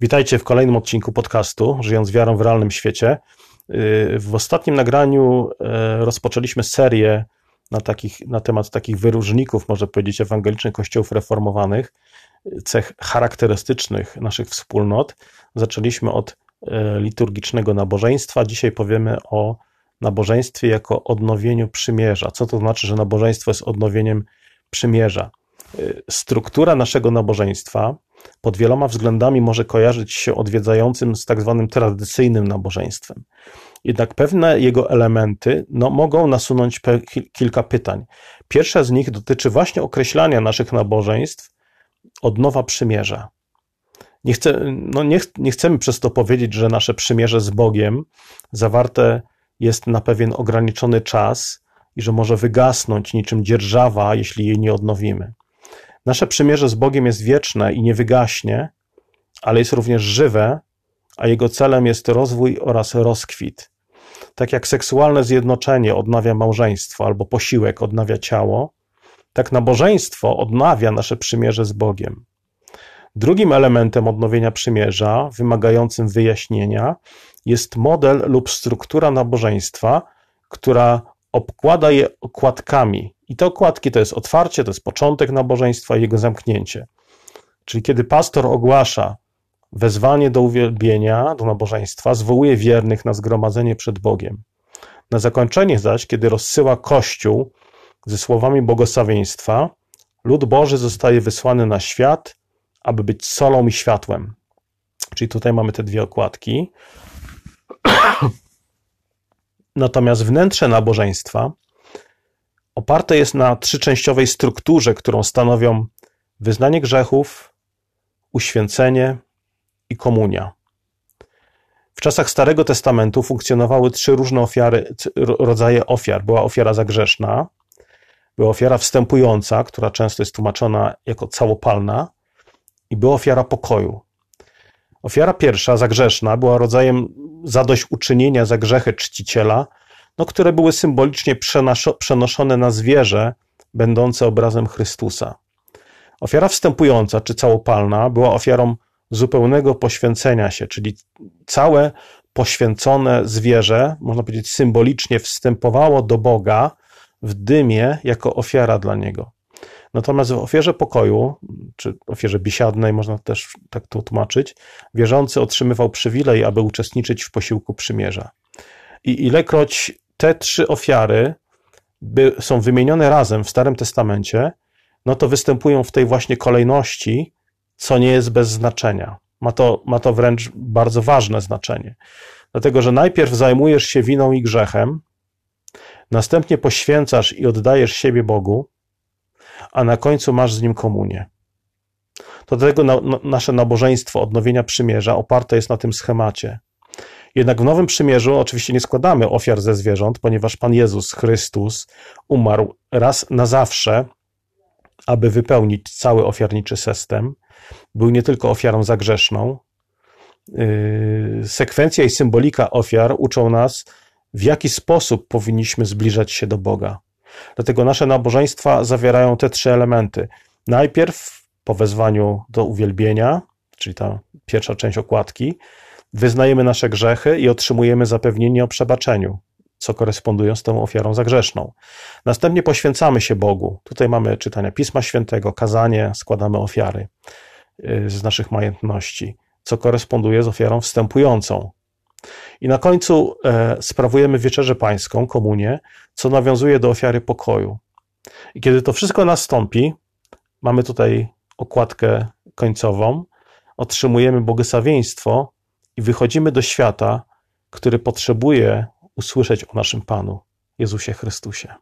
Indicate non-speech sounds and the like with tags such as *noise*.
Witajcie w kolejnym odcinku podcastu Żyjąc wiarą w realnym świecie. Y, w ostatnim nagraniu y, rozpoczęliśmy serię na, takich, na temat takich wyróżników, może powiedzieć, ewangelicznych kościołów reformowanych, cech charakterystycznych naszych wspólnot. Zaczęliśmy od y, liturgicznego nabożeństwa. Dzisiaj powiemy o nabożeństwie jako odnowieniu przymierza. Co to znaczy, że nabożeństwo jest odnowieniem przymierza? Struktura naszego nabożeństwa pod wieloma względami może kojarzyć się odwiedzającym z tak zwanym tradycyjnym nabożeństwem. Jednak pewne jego elementy no, mogą nasunąć kilka pytań. Pierwsze z nich dotyczy właśnie określania naszych nabożeństw od nowa przymierza. Nie, chcę, no nie, nie chcemy przez to powiedzieć, że nasze przymierze z Bogiem zawarte jest na pewien ograniczony czas i że może wygasnąć niczym dzierżawa, jeśli jej nie odnowimy. Nasze przymierze z Bogiem jest wieczne i nie wygaśnie, ale jest również żywe, a jego celem jest rozwój oraz rozkwit. Tak jak seksualne zjednoczenie odnawia małżeństwo albo posiłek odnawia ciało, tak nabożeństwo odnawia nasze przymierze z Bogiem. Drugim elementem odnowienia przymierza, wymagającym wyjaśnienia, jest model lub struktura nabożeństwa, która obkłada je okładkami, i te okładki to jest otwarcie, to jest początek nabożeństwa i jego zamknięcie. Czyli kiedy pastor ogłasza wezwanie do uwielbienia, do nabożeństwa, zwołuje wiernych na zgromadzenie przed Bogiem. Na zakończenie zaś, kiedy rozsyła Kościół ze słowami błogosławieństwa, lud Boży zostaje wysłany na świat, aby być solą i światłem. Czyli tutaj mamy te dwie okładki. *coughs* Natomiast wnętrze nabożeństwa oparte jest na trzyczęściowej strukturze, którą stanowią wyznanie grzechów, uświęcenie i komunia. W czasach Starego Testamentu funkcjonowały trzy różne ofiary, rodzaje ofiar. Była ofiara zagrzeszna, była ofiara wstępująca, która często jest tłumaczona jako całopalna, i była ofiara pokoju. Ofiara pierwsza, zagrzeszna, była rodzajem zadośćuczynienia za grzechy czciciela, no, które były symbolicznie przenoszone na zwierzę, będące obrazem Chrystusa. Ofiara wstępująca czy całopalna była ofiarą zupełnego poświęcenia się, czyli całe poświęcone zwierzę, można powiedzieć symbolicznie, wstępowało do Boga w dymie jako ofiara dla Niego. Natomiast w ofierze pokoju, czy ofierze biesiadnej, można też tak to tłumaczyć, wierzący otrzymywał przywilej, aby uczestniczyć w posiłku przymierza. I ilekroć te trzy ofiary by, są wymienione razem w Starym Testamencie, no to występują w tej właśnie kolejności, co nie jest bez znaczenia. Ma to, ma to wręcz bardzo ważne znaczenie. Dlatego, że najpierw zajmujesz się winą i grzechem, następnie poświęcasz i oddajesz siebie Bogu, a na końcu masz z nim komunię. To dlatego na, na, nasze nabożeństwo odnowienia przymierza oparte jest na tym schemacie. Jednak w Nowym Przymierzu oczywiście nie składamy ofiar ze zwierząt, ponieważ Pan Jezus Chrystus umarł raz na zawsze, aby wypełnić cały ofiarniczy system. Był nie tylko ofiarą zagrzeszną. Yy, sekwencja i symbolika ofiar uczą nas, w jaki sposób powinniśmy zbliżać się do Boga. Dlatego nasze nabożeństwa zawierają te trzy elementy. Najpierw po wezwaniu do uwielbienia, czyli ta pierwsza część okładki, wyznajemy nasze grzechy i otrzymujemy zapewnienie o przebaczeniu, co koresponduje z tą ofiarą zagrzeszną. Następnie poświęcamy się Bogu. Tutaj mamy czytania Pisma Świętego, kazanie, składamy ofiary y, z naszych majątności, co koresponduje z ofiarą wstępującą. I na końcu e, sprawujemy wieczerzę pańską, komunię, co nawiązuje do ofiary pokoju. I kiedy to wszystko nastąpi, mamy tutaj okładkę końcową, otrzymujemy błogosławieństwo, i wychodzimy do świata, który potrzebuje usłyszeć o naszym Panu, Jezusie Chrystusie.